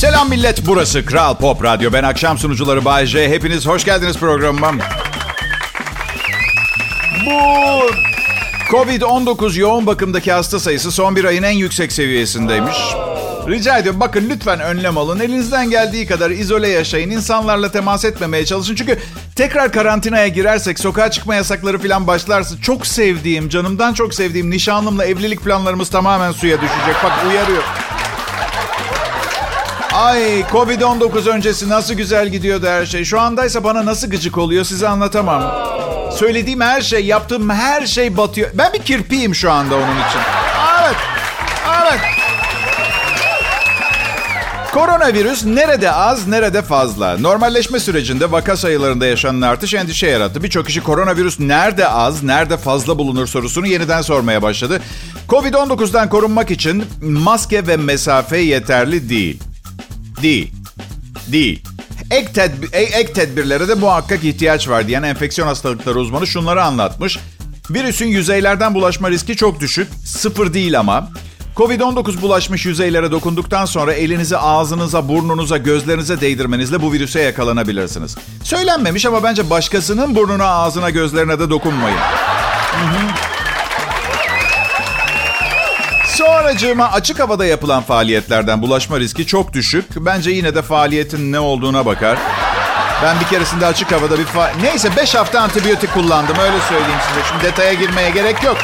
Selam millet, burası Kral Pop Radyo. Ben akşam sunucuları Bay J. Hepiniz hoş geldiniz programıma. Bu Covid-19 yoğun bakımdaki hasta sayısı son bir ayın en yüksek seviyesindeymiş. Rica ediyorum bakın lütfen önlem alın. Elinizden geldiği kadar izole yaşayın. İnsanlarla temas etmemeye çalışın. Çünkü tekrar karantinaya girersek, sokağa çıkma yasakları falan başlarsa çok sevdiğim, canımdan çok sevdiğim nişanlımla evlilik planlarımız tamamen suya düşecek. Bak uyarıyor. Ay Covid-19 öncesi nasıl güzel gidiyordu her şey. Şu andaysa bana nasıl gıcık oluyor size anlatamam. Söylediğim her şey, yaptığım her şey batıyor. Ben bir kirpiyim şu anda onun için. Evet. Evet. Koronavirüs nerede az, nerede fazla? Normalleşme sürecinde vaka sayılarında yaşanan artış endişe yarattı. Birçok kişi koronavirüs nerede az, nerede fazla bulunur sorusunu yeniden sormaya başladı. Covid-19'dan korunmak için maske ve mesafe yeterli değil. Değil. Değil. Ek, tedbir, ek tedbirlere de muhakkak ihtiyaç var diyen enfeksiyon hastalıkları uzmanı şunları anlatmış. Virüsün yüzeylerden bulaşma riski çok düşük. Sıfır değil ama. Covid-19 bulaşmış yüzeylere dokunduktan sonra elinizi ağzınıza, burnunuza, gözlerinize değdirmenizle bu virüse yakalanabilirsiniz. Söylenmemiş ama bence başkasının burnuna, ağzına, gözlerine de dokunmayın. Hı hı. Sonracığıma açık havada yapılan faaliyetlerden bulaşma riski çok düşük. Bence yine de faaliyetin ne olduğuna bakar. Ben bir keresinde açık havada bir fa... Neyse 5 hafta antibiyotik kullandım öyle söyleyeyim size. Şimdi detaya girmeye gerek yok.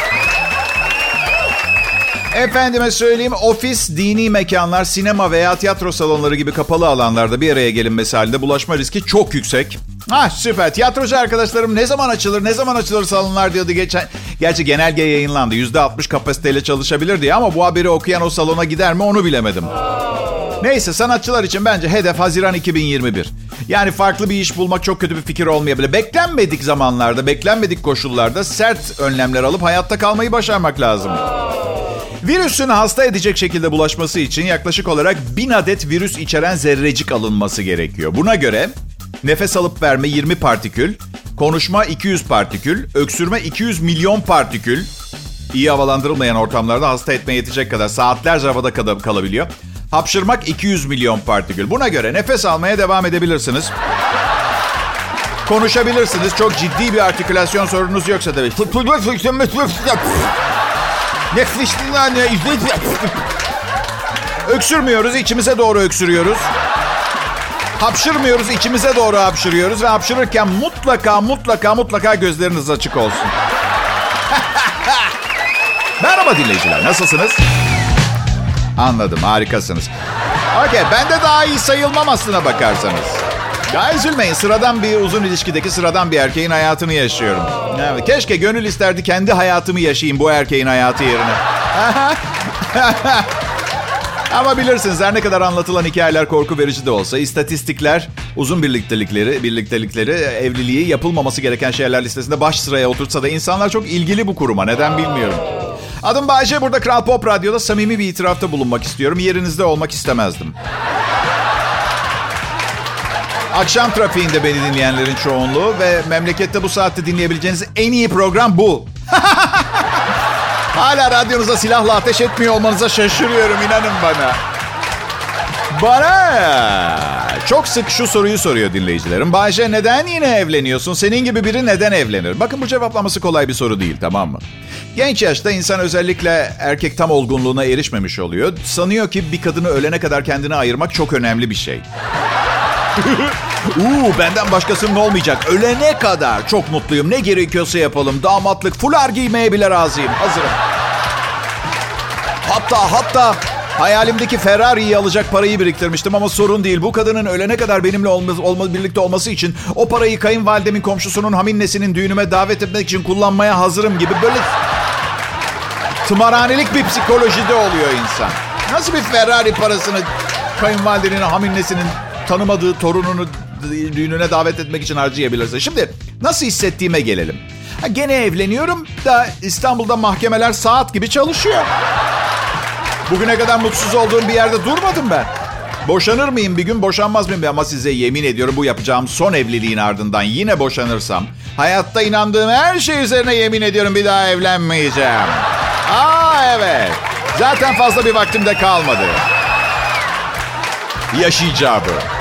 Efendime söyleyeyim ofis, dini mekanlar, sinema veya tiyatro salonları gibi kapalı alanlarda bir araya gelinmesi halinde bulaşma riski çok yüksek. Ah süper. Tiyatrocu arkadaşlarım ne zaman açılır, ne zaman açılır salonlar diyordu geçen. Gerçi genelge yayınlandı. %60 kapasiteyle çalışabilir diye ama bu haberi okuyan o salona gider mi onu bilemedim. Neyse sanatçılar için bence hedef Haziran 2021. Yani farklı bir iş bulmak çok kötü bir fikir olmayabilir. Beklenmedik zamanlarda, beklenmedik koşullarda sert önlemler alıp hayatta kalmayı başarmak lazım. Virüsün hasta edecek şekilde bulaşması için yaklaşık olarak 1000 adet virüs içeren zerrecik alınması gerekiyor. Buna göre nefes alıp verme 20 partikül, konuşma 200 partikül, öksürme 200 milyon partikül, iyi havalandırılmayan ortamlarda hasta etmeye yetecek kadar saatlerce havada kal- kalabiliyor. Hapşırmak 200 milyon partikül. Buna göre nefes almaya devam edebilirsiniz. Konuşabilirsiniz. Çok ciddi bir artikülasyon sorununuz yoksa tabii. Öksürmüyoruz, içimize doğru öksürüyoruz. Hapşırmıyoruz, içimize doğru hapşırıyoruz ve hapşırırken mutlaka mutlaka mutlaka gözleriniz açık olsun. Merhaba dinleyiciler, nasılsınız? Anladım, harikasınız. Okey, ben de daha iyi sayılmam aslına bakarsanız. Ya üzülmeyin, sıradan bir uzun ilişkideki sıradan bir erkeğin hayatını yaşıyorum. Evet, keşke gönül isterdi kendi hayatımı yaşayayım bu erkeğin hayatı yerine. Ama bilirsiniz her ne kadar anlatılan hikayeler korku verici de olsa istatistikler uzun birliktelikleri, birliktelikleri, evliliği yapılmaması gereken şeyler listesinde baş sıraya oturtsa da insanlar çok ilgili bu kuruma. Neden bilmiyorum. Adım Bayce. Burada Kral Pop Radyo'da samimi bir itirafta bulunmak istiyorum. Yerinizde olmak istemezdim. Akşam trafiğinde beni dinleyenlerin çoğunluğu ve memlekette bu saatte dinleyebileceğiniz en iyi program bu. Hala radyonuza silahla ateş etmiyor olmanıza şaşırıyorum inanın bana. Bana çok sık şu soruyu soruyor dinleyicilerim. Bayce neden yine evleniyorsun? Senin gibi biri neden evlenir? Bakın bu cevaplaması kolay bir soru değil tamam mı? Genç yaşta insan özellikle erkek tam olgunluğuna erişmemiş oluyor. Sanıyor ki bir kadını ölene kadar kendine ayırmak çok önemli bir şey. Uuu benden başkasının olmayacak. Ölene kadar çok mutluyum. Ne gerekiyorsa yapalım. Damatlık, fular giymeye bile razıyım. Hazırım. Hatta hatta hayalimdeki Ferrari'yi alacak parayı biriktirmiştim ama sorun değil. Bu kadının ölene kadar benimle olma, olma, birlikte olması için o parayı kayınvalidemin komşusunun haminnesinin düğünüme davet etmek için kullanmaya hazırım gibi böyle tımarhanelik bir psikolojide oluyor insan. Nasıl bir Ferrari parasını kayınvalidenin haminnesinin tanımadığı torununu düğününe davet etmek için harcayabilirse. Şimdi nasıl hissettiğime gelelim. Ha, gene evleniyorum da İstanbul'da mahkemeler saat gibi çalışıyor. Bugüne kadar mutsuz olduğum bir yerde durmadım ben. Boşanır mıyım bir gün boşanmaz mıyım? Ama size yemin ediyorum bu yapacağım son evliliğin ardından yine boşanırsam hayatta inandığım her şey üzerine yemin ediyorum bir daha evlenmeyeceğim. Aa evet. Zaten fazla bir vaktim de kalmadı. yaşayacağımı.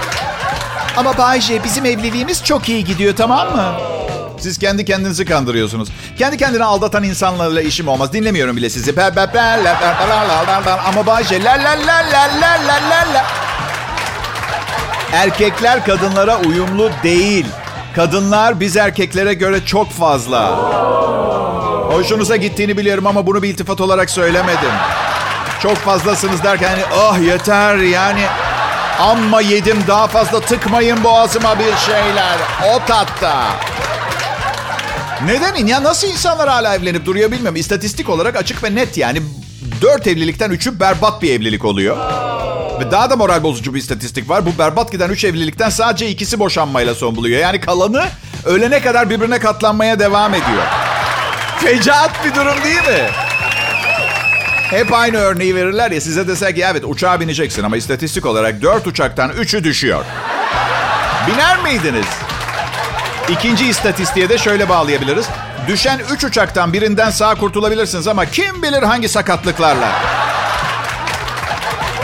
Ama Bayce bizim evliliğimiz çok iyi gidiyor tamam mı? Siz kendi kendinizi kandırıyorsunuz. Kendi kendine aldatan insanlarla işim olmaz. Dinlemiyorum bile sizi. Ama Bayce la la la la la la la la. Erkekler kadınlara uyumlu değil. Kadınlar biz erkeklere göre çok fazla. Hoşunuza gittiğini biliyorum ama bunu bir iltifat olarak söylemedim. Çok fazlasınız derken hani oh yeter yani amma yedim daha fazla tıkmayın boğazıma bir şeyler. O tatta. Neden? Ya nasıl insanlar hala evlenip duruyor bilmiyorum. İstatistik olarak açık ve net yani. Dört evlilikten üçü berbat bir evlilik oluyor. Ve daha da moral bozucu bir istatistik var. Bu berbat giden üç evlilikten sadece ikisi boşanmayla son buluyor. Yani kalanı ölene kadar birbirine katlanmaya devam ediyor. Fecaat bir durum değil mi? Hep aynı örneği verirler ya size desek ya evet uçağa bineceksin ama istatistik olarak dört uçaktan üçü düşüyor. Biner miydiniz? İkinci istatistiğe de şöyle bağlayabiliriz. Düşen üç uçaktan birinden sağ kurtulabilirsiniz ama kim bilir hangi sakatlıklarla.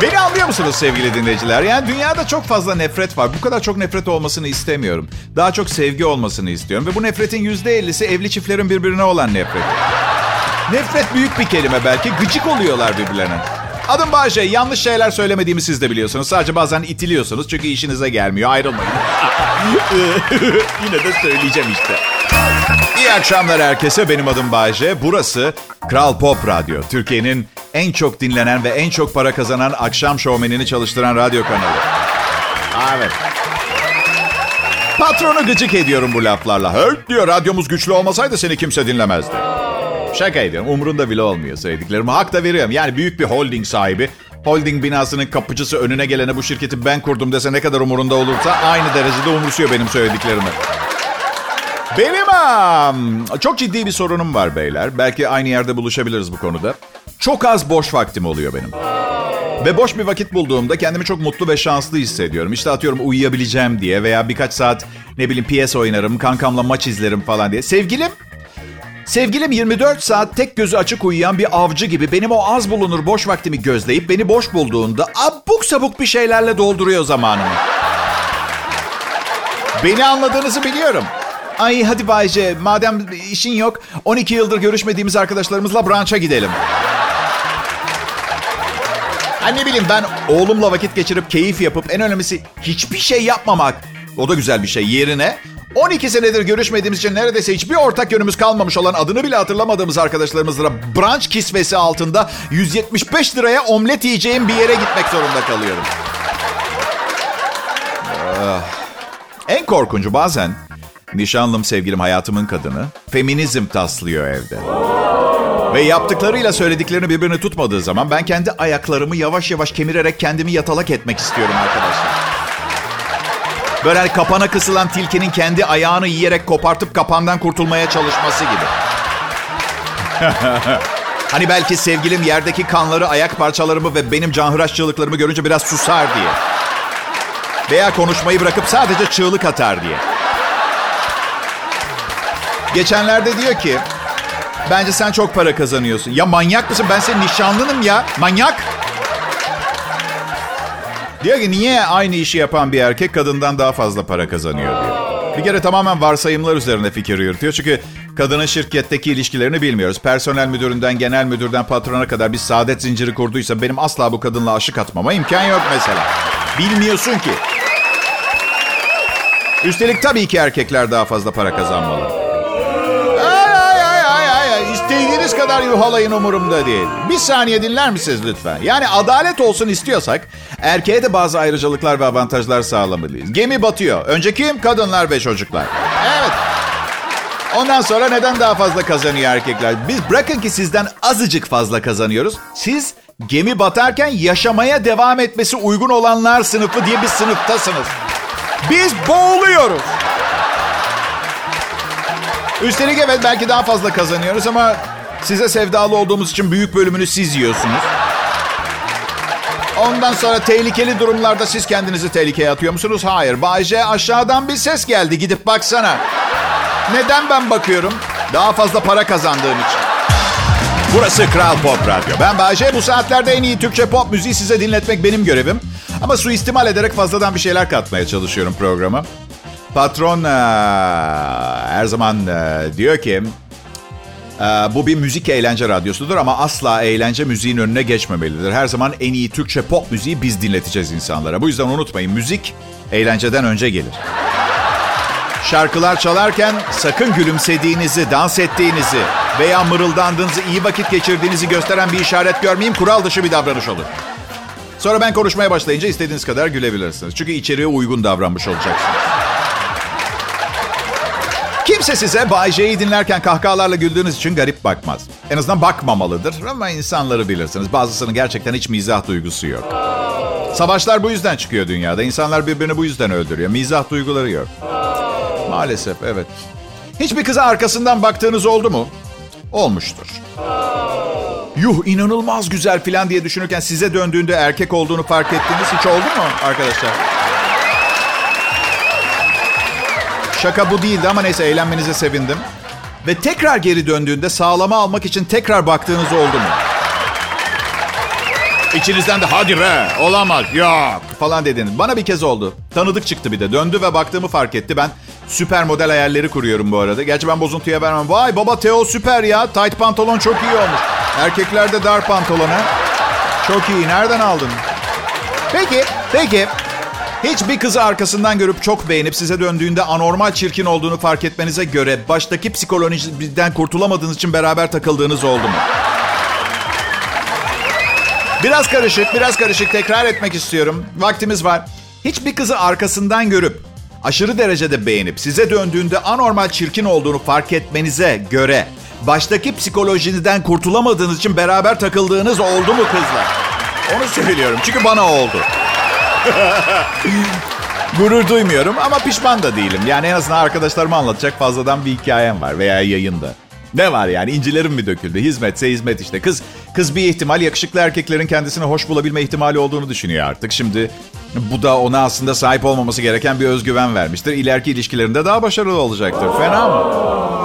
Beni anlıyor musunuz sevgili dinleyiciler? Yani dünyada çok fazla nefret var. Bu kadar çok nefret olmasını istemiyorum. Daha çok sevgi olmasını istiyorum. Ve bu nefretin yüzde ellisi evli çiftlerin birbirine olan nefret. Nefret büyük bir kelime belki. Gıcık oluyorlar birbirlerine. Adım Bahçe. Yanlış şeyler söylemediğimi siz de biliyorsunuz. Sadece bazen itiliyorsunuz çünkü işinize gelmiyor. Ayrılmayın. Yine de söyleyeceğim işte. İyi akşamlar herkese. Benim adım Bayce. Burası Kral Pop Radyo. Türkiye'nin en çok dinlenen ve en çok para kazanan akşam şovmenini çalıştıran radyo kanalı. Evet. Patronu gıcık ediyorum bu laflarla. Hört diyor radyomuz güçlü olmasaydı seni kimse dinlemezdi. Şaka ediyorum. Umurunda bile olmuyor söylediklerimi. Hak da veriyorum. Yani büyük bir holding sahibi. Holding binasının kapıcısı önüne gelene bu şirketi ben kurdum dese ne kadar umurunda olursa aynı derecede umursuyor benim söylediklerimi. Benim am, çok ciddi bir sorunum var beyler. Belki aynı yerde buluşabiliriz bu konuda. Çok az boş vaktim oluyor benim. Ve boş bir vakit bulduğumda kendimi çok mutlu ve şanslı hissediyorum. İşte atıyorum uyuyabileceğim diye veya birkaç saat ne bileyim PS oynarım, kankamla maç izlerim falan diye. Sevgilim Sevgilim 24 saat tek gözü açık uyuyan bir avcı gibi benim o az bulunur boş vaktimi gözleyip beni boş bulduğunda abuk sabuk bir şeylerle dolduruyor zamanımı. Beni anladığınızı biliyorum. Ay hadi Bayce madem işin yok 12 yıldır görüşmediğimiz arkadaşlarımızla brunch'a gidelim. Ay ne bileyim ben oğlumla vakit geçirip keyif yapıp en önemlisi hiçbir şey yapmamak. O da güzel bir şey yerine 12 senedir görüşmediğimiz için neredeyse hiçbir ortak yönümüz kalmamış olan adını bile hatırlamadığımız arkadaşlarımızla brunch kisvesi altında 175 liraya omlet yiyeceğim bir yere gitmek zorunda kalıyorum. Ah. En korkuncu bazen nişanlım sevgilim hayatımın kadını feminizm taslıyor evde. Ve yaptıklarıyla söylediklerini birbirini tutmadığı zaman ben kendi ayaklarımı yavaş yavaş kemirerek kendimi yatalak etmek istiyorum arkadaşlar. Böyle kapana kısılan tilkinin kendi ayağını yiyerek kopartıp kapandan kurtulmaya çalışması gibi. hani belki sevgilim yerdeki kanları, ayak parçalarımı ve benim canhıraş çığlıklarımı görünce biraz susar diye. Veya konuşmayı bırakıp sadece çığlık atar diye. Geçenlerde diyor ki, bence sen çok para kazanıyorsun. Ya manyak mısın? Ben senin nişanlınım ya. Manyak. Diyor ki niye aynı işi yapan bir erkek kadından daha fazla para kazanıyor diyor. Bir kere tamamen varsayımlar üzerine fikir yürütüyor. Çünkü kadının şirketteki ilişkilerini bilmiyoruz. Personel müdüründen, genel müdürden, patrona kadar bir saadet zinciri kurduysa benim asla bu kadınla aşık atmama imkan yok mesela. Bilmiyorsun ki. Üstelik tabii ki erkekler daha fazla para kazanmalı. İstediğiniz kadar yuhalayın umurumda değil. Bir saniye dinler misiniz lütfen? Yani adalet olsun istiyorsak erkeğe de bazı ayrıcalıklar ve avantajlar sağlamalıyız. Gemi batıyor. Önce kim? Kadınlar ve çocuklar. Evet. Ondan sonra neden daha fazla kazanıyor erkekler? Biz bırakın ki sizden azıcık fazla kazanıyoruz. Siz gemi batarken yaşamaya devam etmesi uygun olanlar sınıfı diye bir sınıftasınız. Biz boğuluyoruz. Üstelik evet belki daha fazla kazanıyoruz ama size sevdalı olduğumuz için büyük bölümünü siz yiyorsunuz. Ondan sonra tehlikeli durumlarda siz kendinizi tehlikeye atıyor musunuz? Hayır. Bayce aşağıdan bir ses geldi. Gidip baksana. Neden ben bakıyorum? Daha fazla para kazandığım için. Burası Kral Pop Radyo. Ben Bayce. Bu saatlerde en iyi Türkçe pop müziği size dinletmek benim görevim. Ama suistimal ederek fazladan bir şeyler katmaya çalışıyorum programa. Patron her zaman diyor ki bu bir müzik eğlence radyosudur ama asla eğlence müziğin önüne geçmemelidir. Her zaman en iyi Türkçe pop müziği biz dinleteceğiz insanlara. Bu yüzden unutmayın müzik eğlenceden önce gelir. Şarkılar çalarken sakın gülümsediğinizi, dans ettiğinizi veya mırıldandığınızı, iyi vakit geçirdiğinizi gösteren bir işaret görmeyeyim. Kural dışı bir davranış olur. Sonra ben konuşmaya başlayınca istediğiniz kadar gülebilirsiniz. Çünkü içeriye uygun davranmış olacaksınız. Kimse size Bay J'yi dinlerken kahkahalarla güldüğünüz için garip bakmaz. En azından bakmamalıdır ama insanları bilirsiniz. Bazısının gerçekten hiç mizah duygusu yok. Savaşlar bu yüzden çıkıyor dünyada. İnsanlar birbirini bu yüzden öldürüyor. Mizah duyguları yok. Maalesef evet. Hiçbir kıza arkasından baktığınız oldu mu? Olmuştur. Yuh inanılmaz güzel falan diye düşünürken size döndüğünde erkek olduğunu fark ettiğiniz hiç oldu mu arkadaşlar? Şaka bu değildi ama neyse eğlenmenize sevindim. Ve tekrar geri döndüğünde sağlama almak için tekrar baktığınız oldu mu? İçinizden de hadi be olamaz yok falan dediniz. Bana bir kez oldu. Tanıdık çıktı bir de. Döndü ve baktığımı fark etti. Ben süper model hayalleri kuruyorum bu arada. Gerçi ben bozuntuya vermem. Vay baba Teo süper ya. Tight pantolon çok iyi olmuş. Erkeklerde dar pantolon ha. Çok iyi. Nereden aldın? Peki, peki. Hiç bir kızı arkasından görüp çok beğenip size döndüğünde anormal çirkin olduğunu fark etmenize göre baştaki psikolojiden kurtulamadığınız için beraber takıldığınız oldu mu? Biraz karışık, biraz karışık. Tekrar etmek istiyorum. Vaktimiz var. Hiçbir kızı arkasından görüp aşırı derecede beğenip size döndüğünde anormal çirkin olduğunu fark etmenize göre baştaki psikolojinizden kurtulamadığınız için beraber takıldığınız oldu mu kızlar? Onu söylüyorum çünkü bana oldu. Gurur duymuyorum ama pişman da değilim. Yani en azından arkadaşlarıma anlatacak fazladan bir hikayem var veya yayında. Ne var yani incilerim mi döküldü? Hizmetse hizmet işte. Kız kız bir ihtimal yakışıklı erkeklerin kendisine hoş bulabilme ihtimali olduğunu düşünüyor artık. Şimdi bu da ona aslında sahip olmaması gereken bir özgüven vermiştir. İleriki ilişkilerinde daha başarılı olacaktır. Fena mı?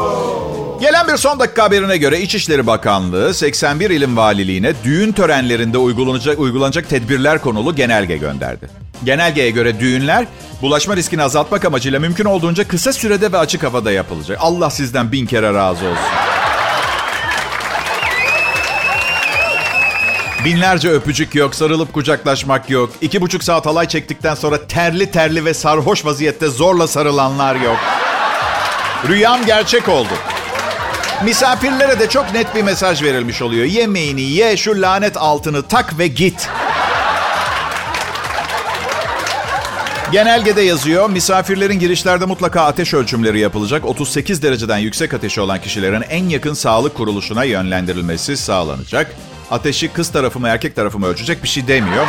Gelen bir son dakika haberine göre İçişleri Bakanlığı 81 ilim valiliğine düğün törenlerinde uygulanacak, uygulanacak tedbirler konulu genelge gönderdi. Genelgeye göre düğünler bulaşma riskini azaltmak amacıyla mümkün olduğunca kısa sürede ve açık havada yapılacak. Allah sizden bin kere razı olsun. Binlerce öpücük yok, sarılıp kucaklaşmak yok. İki buçuk saat halay çektikten sonra terli terli ve sarhoş vaziyette zorla sarılanlar yok. Rüyam gerçek oldu. Misafirlere de çok net bir mesaj verilmiş oluyor. Yemeğini ye, şu lanet altını tak ve git. Genelgede yazıyor, misafirlerin girişlerde mutlaka ateş ölçümleri yapılacak. 38 dereceden yüksek ateşi olan kişilerin en yakın sağlık kuruluşuna yönlendirilmesi sağlanacak. Ateşi kız tarafı mı erkek tarafı mı ölçecek bir şey demiyor.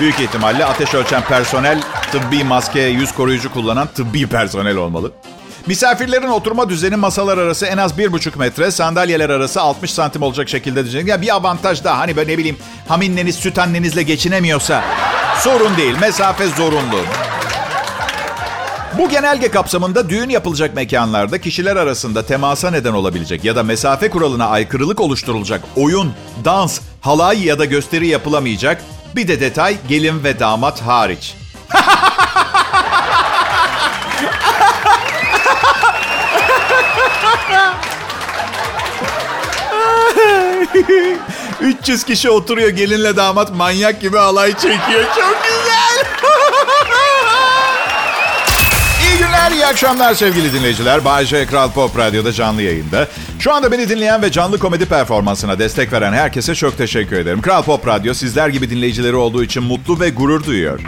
Büyük ihtimalle ateş ölçen personel tıbbi maske, yüz koruyucu kullanan tıbbi personel olmalı. Misafirlerin oturma düzeni masalar arası en az 1,5 metre, sandalyeler arası 60 santim olacak şekilde düzenli. Ya bir avantaj daha hani böyle ne bileyim haminneniz süt annenizle geçinemiyorsa sorun değil mesafe zorunlu. Bu genelge kapsamında düğün yapılacak mekanlarda kişiler arasında temasa neden olabilecek ya da mesafe kuralına aykırılık oluşturulacak oyun, dans, halay ya da gösteri yapılamayacak. Bir de detay gelin ve damat hariç. 300 kişi oturuyor gelinle damat manyak gibi alay çekiyor. Çok güzel. İyi günler, iyi akşamlar sevgili dinleyiciler. Bay J. Kral Pop Radyo'da canlı yayında. Şu anda beni dinleyen ve canlı komedi performansına destek veren herkese çok teşekkür ederim. Kral Pop Radyo sizler gibi dinleyicileri olduğu için mutlu ve gurur duyuyor.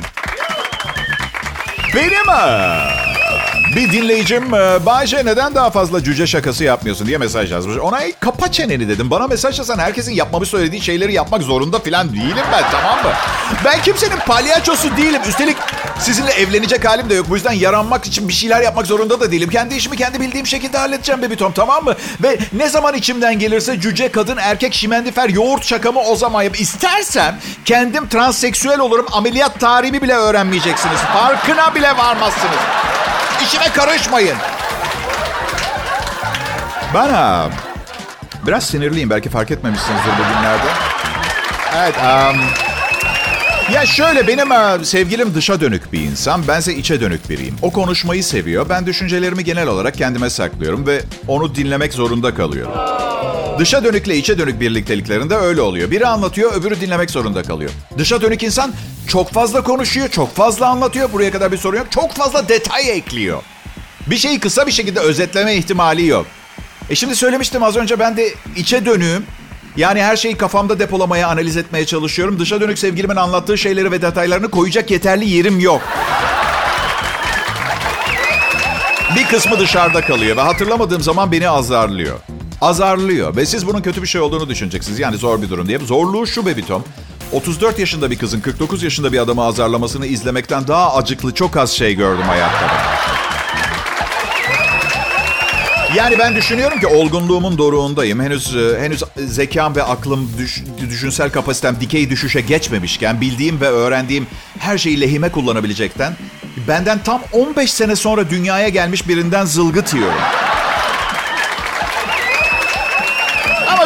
Benim bir dinleyicim e, Bayce neden daha fazla cüce şakası yapmıyorsun diye mesaj yazmış. Ona kapa çeneni dedim. Bana mesaj yazan herkesin yapmamı söylediği şeyleri yapmak zorunda falan değilim ben tamam mı? Ben kimsenin palyaçosu değilim. Üstelik sizinle evlenecek halim de yok. Bu yüzden yaranmak için bir şeyler yapmak zorunda da değilim. Kendi işimi kendi bildiğim şekilde halledeceğim Baby Tom tamam mı? Ve ne zaman içimden gelirse cüce, kadın, erkek, şimendifer, yoğurt şakamı o zaman yap. İstersem kendim transseksüel olurum. Ameliyat tarihimi bile öğrenmeyeceksiniz. Farkına bile varmazsınız. İşime karışmayın. Ben ha, biraz sinirliyim. Belki fark etmemişsinizdir bugünlerde. Evet. Um, Ya şöyle benim e, sevgilim dışa dönük bir insan. Bense içe dönük biriyim. O konuşmayı seviyor. Ben düşüncelerimi genel olarak kendime saklıyorum ve onu dinlemek zorunda kalıyorum. Dışa dönükle içe dönük birlikteliklerinde öyle oluyor. Biri anlatıyor, öbürü dinlemek zorunda kalıyor. Dışa dönük insan çok fazla konuşuyor, çok fazla anlatıyor. Buraya kadar bir sorun yok. Çok fazla detay ekliyor. Bir şeyi kısa bir şekilde özetleme ihtimali yok. E şimdi söylemiştim az önce ben de içe dönüğüm. Yani her şeyi kafamda depolamaya, analiz etmeye çalışıyorum. Dışa dönük sevgilimin anlattığı şeyleri ve detaylarını koyacak yeterli yerim yok. Bir kısmı dışarıda kalıyor ve hatırlamadığım zaman beni azarlıyor. Azarlıyor ve siz bunun kötü bir şey olduğunu düşüneceksiniz. Yani zor bir durum diye. Zorluğu şu Bebitom. 34 yaşında bir kızın 49 yaşında bir adamı azarlamasını izlemekten daha acıklı çok az şey gördüm hayatta. Yani ben düşünüyorum ki olgunluğumun doruğundayım. Henüz e, henüz zekam ve aklım, düş, düşünsel kapasitem dikey düşüşe geçmemişken bildiğim ve öğrendiğim her şeyi lehime kullanabilecekten benden tam 15 sene sonra dünyaya gelmiş birinden zılgıt yiyorum.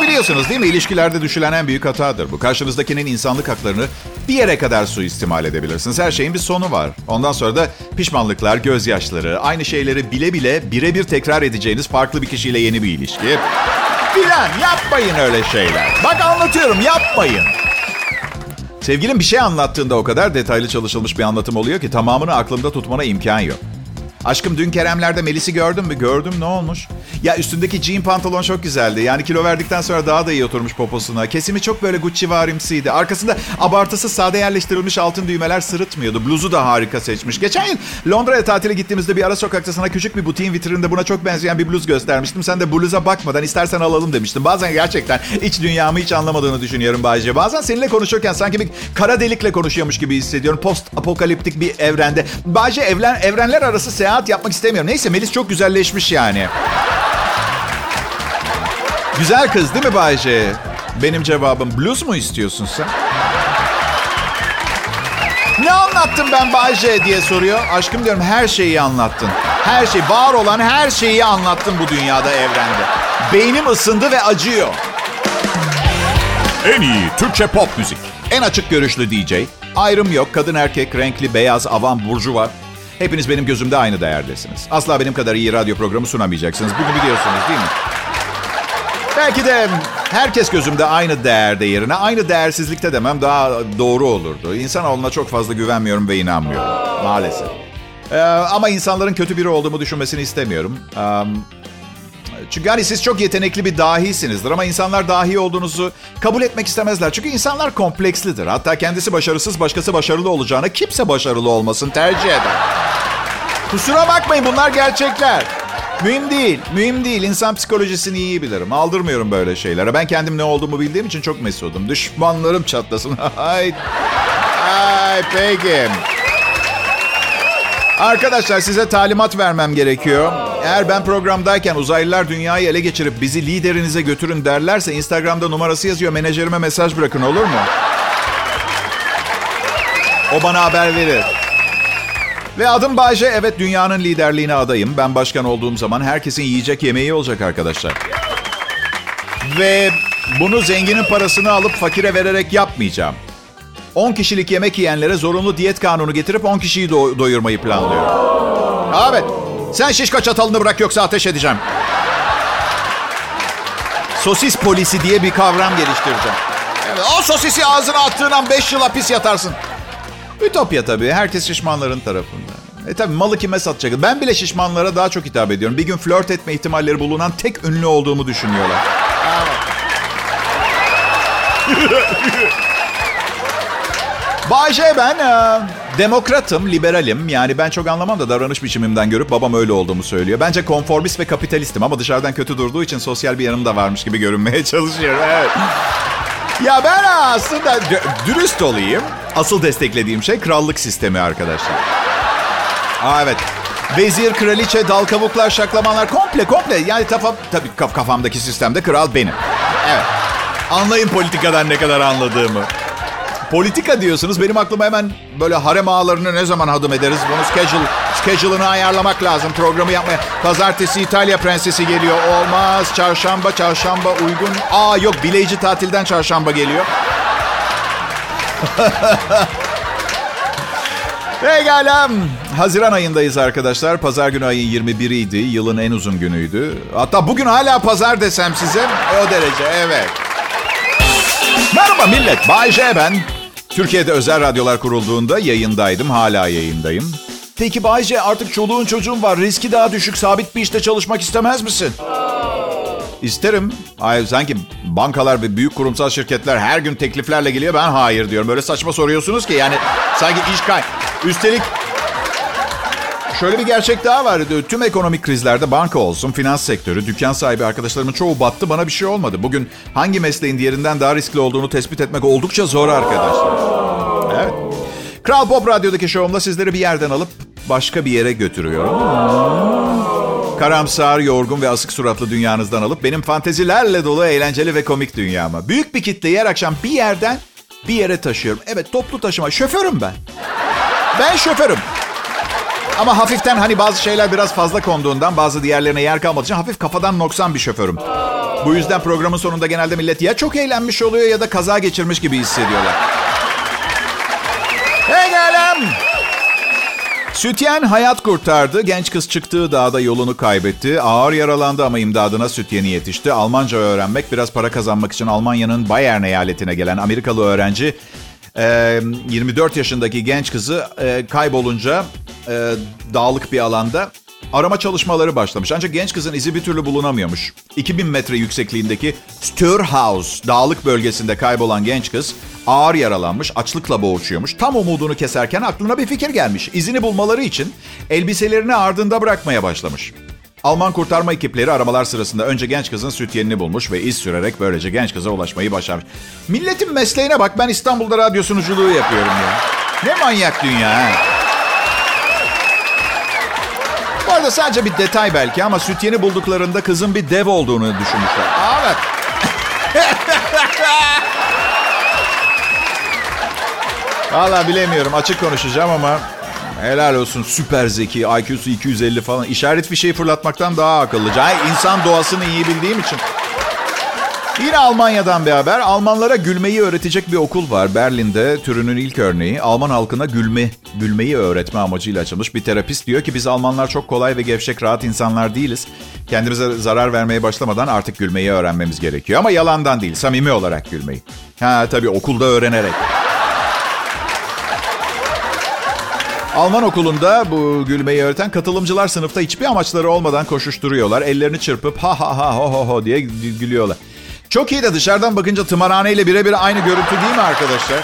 Biliyorsunuz değil mi? İlişkilerde düşülen en büyük hatadır bu. Karşınızdakinin insanlık haklarını bir yere kadar suistimal edebilirsiniz. Her şeyin bir sonu var. Ondan sonra da pişmanlıklar, gözyaşları, aynı şeyleri bile bile birebir tekrar edeceğiniz farklı bir kişiyle yeni bir ilişki. Filan yapmayın öyle şeyler. Bak anlatıyorum yapmayın. Sevgilim bir şey anlattığında o kadar detaylı çalışılmış bir anlatım oluyor ki tamamını aklımda tutmana imkan yok. Aşkım dün Keremler'de Melis'i gördün mü? Gördüm ne olmuş? Ya üstündeki jean pantolon çok güzeldi. Yani kilo verdikten sonra daha da iyi oturmuş poposuna. Kesimi çok böyle Gucci varimsiydi. Arkasında abartısı sade yerleştirilmiş altın düğmeler sırıtmıyordu. Bluzu da harika seçmiş. Geçen yıl Londra'ya tatile gittiğimizde bir ara sokakta sana küçük bir butiğin vitrininde buna çok benzeyen bir bluz göstermiştim. Sen de bluza bakmadan istersen alalım demiştin. Bazen gerçekten iç dünyamı hiç anlamadığını düşünüyorum Bayce. Bazen seninle konuşurken sanki bir kara delikle konuşuyormuş gibi hissediyorum. Post apokaliptik bir evrende. Bayce evren, evrenler arası seyahat seyahat yapmak istemiyorum. Neyse Melis çok güzelleşmiş yani. Güzel kız değil mi Bayce? Benim cevabım blues mu istiyorsun sen? Ne anlattım ben Bayce diye soruyor. Aşkım diyorum her şeyi anlattın. Her şey, var olan her şeyi anlattın bu dünyada, evrende. Beynim ısındı ve acıyor. En iyi Türkçe pop müzik. En açık görüşlü DJ. Ayrım yok. Kadın erkek, renkli, beyaz, avam, burcu var. Hepiniz benim gözümde aynı değerdesiniz. Asla benim kadar iyi radyo programı sunamayacaksınız. Bunu biliyorsunuz değil mi? Belki de herkes gözümde aynı değerde yerine aynı değersizlikte demem daha doğru olurdu. İnsanoğluna çok fazla güvenmiyorum ve inanmıyorum maalesef. Ee, ama insanların kötü biri olduğumu düşünmesini istemiyorum. Um, çünkü hani siz çok yetenekli bir dahisinizdir ama insanlar dahi olduğunuzu kabul etmek istemezler. Çünkü insanlar komplekslidir. Hatta kendisi başarısız, başkası başarılı olacağına kimse başarılı olmasın tercih eder. Kusura bakmayın bunlar gerçekler. Mühim değil, mühim değil. İnsan psikolojisini iyi bilirim. Aldırmıyorum böyle şeylere. Ben kendim ne olduğumu bildiğim için çok mesudum. Düşmanlarım çatlasın. ay, ay peki. Arkadaşlar size talimat vermem gerekiyor. Eğer ben programdayken uzaylılar dünyayı ele geçirip bizi liderinize götürün derlerse Instagram'da numarası yazıyor. Menajerime mesaj bırakın olur mu? O bana haber verir. Ve adım Bayce. Evet dünyanın liderliğine adayım. Ben başkan olduğum zaman herkesin yiyecek yemeği olacak arkadaşlar. Ve bunu zenginin parasını alıp fakire vererek yapmayacağım. 10 kişilik yemek yiyenlere zorunlu diyet kanunu getirip 10 kişiyi do- doyurmayı planlıyorum. Evet. Sen şişko çatalını bırak yoksa ateş edeceğim. Sosis polisi diye bir kavram geliştireceğim. Evet, o sosisi ağzına attığın an 5 yıl hapis yatarsın. Ütopya tabii. Herkes şişmanların tarafında. E tabii malı kime satacak? Ben bile şişmanlara daha çok hitap ediyorum. Bir gün flört etme ihtimalleri bulunan tek ünlü olduğumu düşünüyorlar. Bayce ben e, demokratım, liberalim. Yani ben çok anlamam da davranış biçimimden görüp babam öyle olduğumu söylüyor. Bence konformist ve kapitalistim ama dışarıdan kötü durduğu için sosyal bir yanım da varmış gibi görünmeye çalışıyorum. Evet. Ya ben aslında dürüst olayım. Asıl desteklediğim şey krallık sistemi arkadaşlar. Aa, evet. Vezir, kraliçe, dal kavuklar, şaklamanlar komple komple. Yani tafa, tabii kaf kafamdaki sistemde kral benim. Evet. Anlayın politikadan ne kadar anladığımı. Politika diyorsunuz. Benim aklıma hemen böyle harem ağalarını ne zaman hadım ederiz? Bunu schedule, schedule'ını ayarlamak lazım. Programı yapmaya. Pazartesi İtalya prensesi geliyor. Olmaz. Çarşamba, çarşamba uygun. Aa yok bileyici tatilden çarşamba geliyor. Pekala. Haziran ayındayız arkadaşlar. Pazar günü ayın 21'iydi. Yılın en uzun günüydü. Hatta bugün hala pazar desem size. O derece evet. Merhaba millet. Bay J ben. Türkiye'de özel radyolar kurulduğunda yayındaydım. Hala yayındayım. Peki Bay J artık çoluğun çocuğun var. Riski daha düşük sabit bir işte çalışmak istemez misin? İsterim. Ay, sanki bankalar ve büyük kurumsal şirketler her gün tekliflerle geliyor. Ben hayır diyorum. Böyle saçma soruyorsunuz ki yani sanki iş kay. Üstelik şöyle bir gerçek daha var. Tüm ekonomik krizlerde banka olsun, finans sektörü, dükkan sahibi arkadaşlarımın çoğu battı. Bana bir şey olmadı. Bugün hangi mesleğin diğerinden daha riskli olduğunu tespit etmek oldukça zor arkadaşlar. Evet. Kral Pop Radyo'daki şovumda sizleri bir yerden alıp başka bir yere götürüyorum. Karamsar, yorgun ve asık suratlı dünyanızdan alıp benim fantezilerle dolu eğlenceli ve komik dünyama. Büyük bir kitleyi her akşam bir yerden bir yere taşıyorum. Evet toplu taşıma. Şoförüm ben. Ben şoförüm. Ama hafiften hani bazı şeyler biraz fazla konduğundan bazı diğerlerine yer kalmadığı için hafif kafadan noksan bir şoförüm. Bu yüzden programın sonunda genelde millet ya çok eğlenmiş oluyor ya da kaza geçirmiş gibi hissediyorlar. Hey gelem! Sütyen hayat kurtardı. Genç kız çıktığı dağda yolunu kaybetti. Ağır yaralandı ama imdadına sütyeni yetişti. Almanca öğrenmek, biraz para kazanmak için Almanya'nın Bayern eyaletine gelen Amerikalı öğrenci 24 yaşındaki genç kızı kaybolunca dağlık bir alanda arama çalışmaları başlamış. Ancak genç kızın izi bir türlü bulunamıyormuş. 2000 metre yüksekliğindeki Störhaus dağlık bölgesinde kaybolan genç kız ağır yaralanmış, açlıkla boğuşuyormuş. Tam umudunu keserken aklına bir fikir gelmiş. İzini bulmaları için elbiselerini ardında bırakmaya başlamış. Alman kurtarma ekipleri aramalar sırasında önce genç kızın sütyenini bulmuş ve iz sürerek böylece genç kıza ulaşmayı başarmış. Milletin mesleğine bak ben İstanbul'da radyo sunuculuğu yapıyorum ya. Ne manyak dünya ha. Bu arada sadece bir detay belki ama sütyeni bulduklarında kızın bir dev olduğunu düşünmüşler. Evet. Valla bilemiyorum açık konuşacağım ama helal olsun süper zeki IQ'su 250 falan işaret fişeği fırlatmaktan daha akıllıca. Ay, insan doğasını iyi bildiğim için. Yine Almanya'dan bir haber. Almanlara gülmeyi öğretecek bir okul var. Berlin'de türünün ilk örneği. Alman halkına gülme, gülmeyi öğretme amacıyla açılmış. Bir terapist diyor ki biz Almanlar çok kolay ve gevşek, rahat insanlar değiliz. Kendimize zarar vermeye başlamadan artık gülmeyi öğrenmemiz gerekiyor. Ama yalandan değil, samimi olarak gülmeyi. Ha tabii okulda öğrenerek. Alman okulunda bu gülmeyi öğreten katılımcılar sınıfta hiçbir amaçları olmadan koşuşturuyorlar. Ellerini çırpıp ha ha ha ho ho ho diye gülüyorlar. Çok iyi de dışarıdan bakınca tımarhaneyle birebir aynı görüntü değil mi arkadaşlar?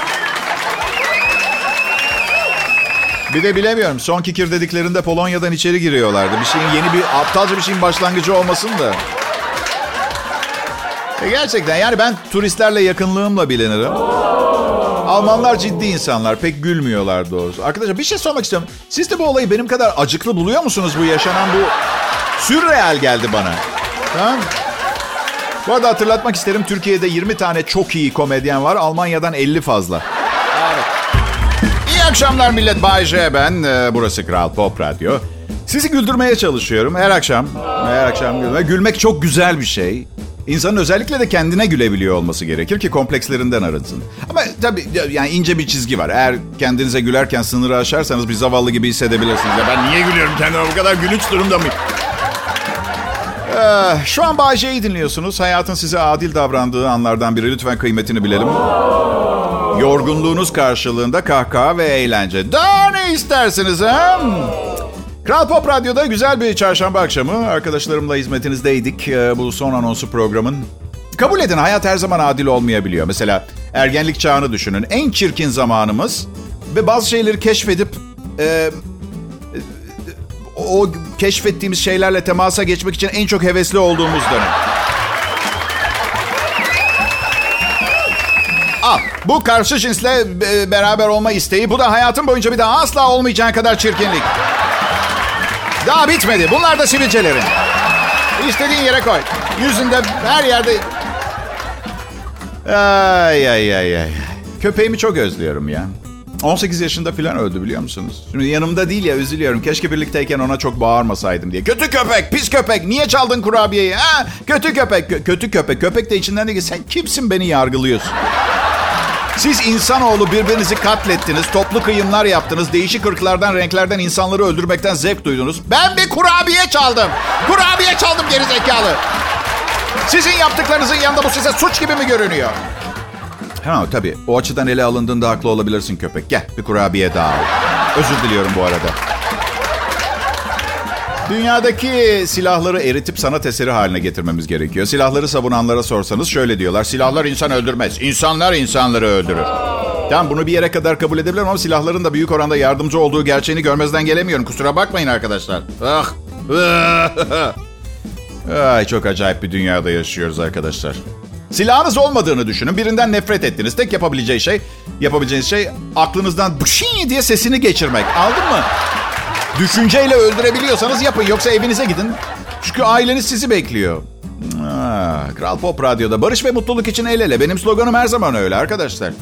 Bir de bilemiyorum. Son kikir dediklerinde Polonya'dan içeri giriyorlardı. Bir şeyin yeni bir aptalca bir şeyin başlangıcı olmasın da. E gerçekten yani ben turistlerle yakınlığımla bilinirim. Almanlar ciddi insanlar. Pek gülmüyorlar doğrusu. Arkadaşlar bir şey sormak istiyorum. Siz de bu olayı benim kadar acıklı buluyor musunuz bu yaşanan bu... Sürreal geldi bana. Tamam Bu arada hatırlatmak isterim. Türkiye'de 20 tane çok iyi komedyen var. Almanya'dan 50 fazla. Evet. İyi akşamlar millet. Bay J ben. Burası Kral Pop Radyo. Sizi güldürmeye çalışıyorum her akşam. Her akşam gülmek. Gülmek çok güzel bir şey. İnsanın özellikle de kendine gülebiliyor olması gerekir ki komplekslerinden arınsın. Ama tabii yani ince bir çizgi var. Eğer kendinize gülerken sınırı aşarsanız bir zavallı gibi hissedebilirsiniz. Ya ben niye gülüyorum kendime bu kadar gülünç durumda mıyım? Ee, şu an Bahçe'yi dinliyorsunuz. Hayatın size adil davrandığı anlardan biri. Lütfen kıymetini bilelim. Yorgunluğunuz karşılığında kahkaha ve eğlence. Daha ne istersiniz ha? Kral Pop Radyo'da güzel bir çarşamba akşamı. Arkadaşlarımla hizmetinizdeydik bu son anonsu programın. Kabul edin hayat her zaman adil olmayabiliyor. Mesela ergenlik çağını düşünün. En çirkin zamanımız ve bazı şeyleri keşfedip e, o keşfettiğimiz şeylerle temasa geçmek için en çok hevesli olduğumuz dönem. Al, bu karşı cinsle beraber olma isteği. Bu da hayatım boyunca bir daha asla olmayacağın kadar çirkinlik. Daha bitmedi. Bunlar da sivilcelerin. İstediğin yere koy. Yüzünde her yerde... Ay ay ay ay. Köpeğimi çok özlüyorum ya. 18 yaşında falan öldü biliyor musunuz? Şimdi yanımda değil ya üzülüyorum. Keşke birlikteyken ona çok bağırmasaydım diye. Kötü köpek, pis köpek. Niye çaldın kurabiyeyi? Ha? Kötü köpek, kötü köpek. Köpek de içinden ki sen kimsin beni yargılıyorsun? Siz insanoğlu birbirinizi katlettiniz, toplu kıyımlar yaptınız, değişik ırklardan, renklerden insanları öldürmekten zevk duydunuz. Ben bir kurabiye çaldım. Kurabiye çaldım gerizekalı. Sizin yaptıklarınızın yanında bu size suç gibi mi görünüyor? Ha tabii. O açıdan ele alındığında haklı olabilirsin köpek. Gel bir kurabiye daha al. Özür diliyorum bu arada. Dünyadaki silahları eritip sanat eseri haline getirmemiz gerekiyor. Silahları savunanlara sorsanız şöyle diyorlar. Silahlar insan öldürmez. İnsanlar insanları öldürür. Tamam bunu bir yere kadar kabul edebilirim ama silahların da büyük oranda yardımcı olduğu gerçeğini görmezden gelemiyorum. Kusura bakmayın arkadaşlar. Ah. Ay çok acayip bir dünyada yaşıyoruz arkadaşlar. Silahınız olmadığını düşünün. Birinden nefret ettiniz. Tek yapabileceği şey, yapabileceğiniz şey aklınızdan bışii diye sesini geçirmek. Aldın mı? Düşünceyle öldürebiliyorsanız yapın. Yoksa evinize gidin. Çünkü aileniz sizi bekliyor. Aa, Kral Pop Radyo'da barış ve mutluluk için el ele. Benim sloganım her zaman öyle arkadaşlar.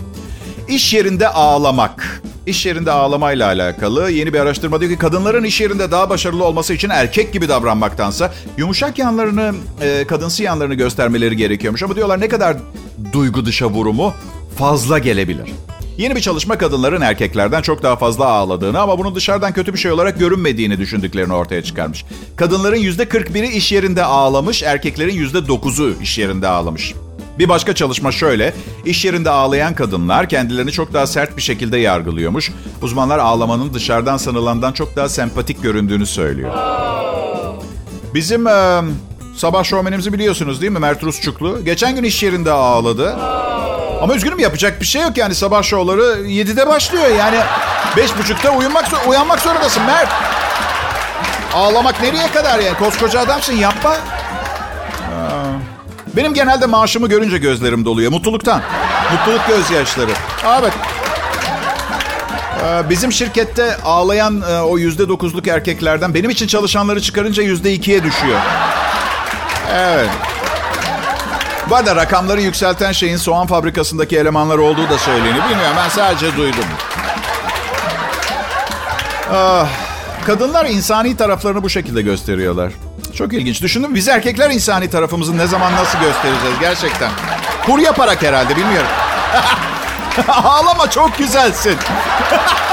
İş yerinde ağlamak. İş yerinde ağlamayla alakalı yeni bir araştırma diyor ki kadınların iş yerinde daha başarılı olması için erkek gibi davranmaktansa yumuşak yanlarını, e, kadınsı yanlarını göstermeleri gerekiyormuş. Ama diyorlar ne kadar duygu dışa vurumu fazla gelebilir. Yeni bir çalışma kadınların erkeklerden çok daha fazla ağladığını ama bunun dışarıdan kötü bir şey olarak görünmediğini düşündüklerini ortaya çıkarmış. Kadınların %41'i iş yerinde ağlamış, erkeklerin %9'u iş yerinde ağlamış. Bir başka çalışma şöyle. İş yerinde ağlayan kadınlar kendilerini çok daha sert bir şekilde yargılıyormuş. Uzmanlar ağlamanın dışarıdan sanılandan çok daha sempatik göründüğünü söylüyor. Bizim e, sabah şovmenimizi biliyorsunuz değil mi Mert Rusçuklu? Geçen gün iş yerinde ağladı. Ama üzgünüm yapacak bir şey yok yani sabah şovları 7'de başlıyor. Yani 5.30'da uyumak, uyanmak zorundasın Mert. Ağlamak nereye kadar yani? Koskoca adamsın yapma. Benim genelde maaşımı görünce gözlerim doluyor. Mutluluktan. Mutluluk gözyaşları. Evet. Bizim şirkette ağlayan e, o yüzde dokuzluk erkeklerden benim için çalışanları çıkarınca yüzde ikiye düşüyor. Evet. Bu arada rakamları yükselten şeyin soğan fabrikasındaki elemanlar olduğu da söyleniyor. Bilmiyorum ben sadece duydum. Ah, kadınlar insani taraflarını bu şekilde gösteriyorlar. Çok ilginç. Düşündüm biz erkekler insani tarafımızı ne zaman nasıl göstereceğiz gerçekten. Kur yaparak herhalde bilmiyorum. Ağlama çok güzelsin.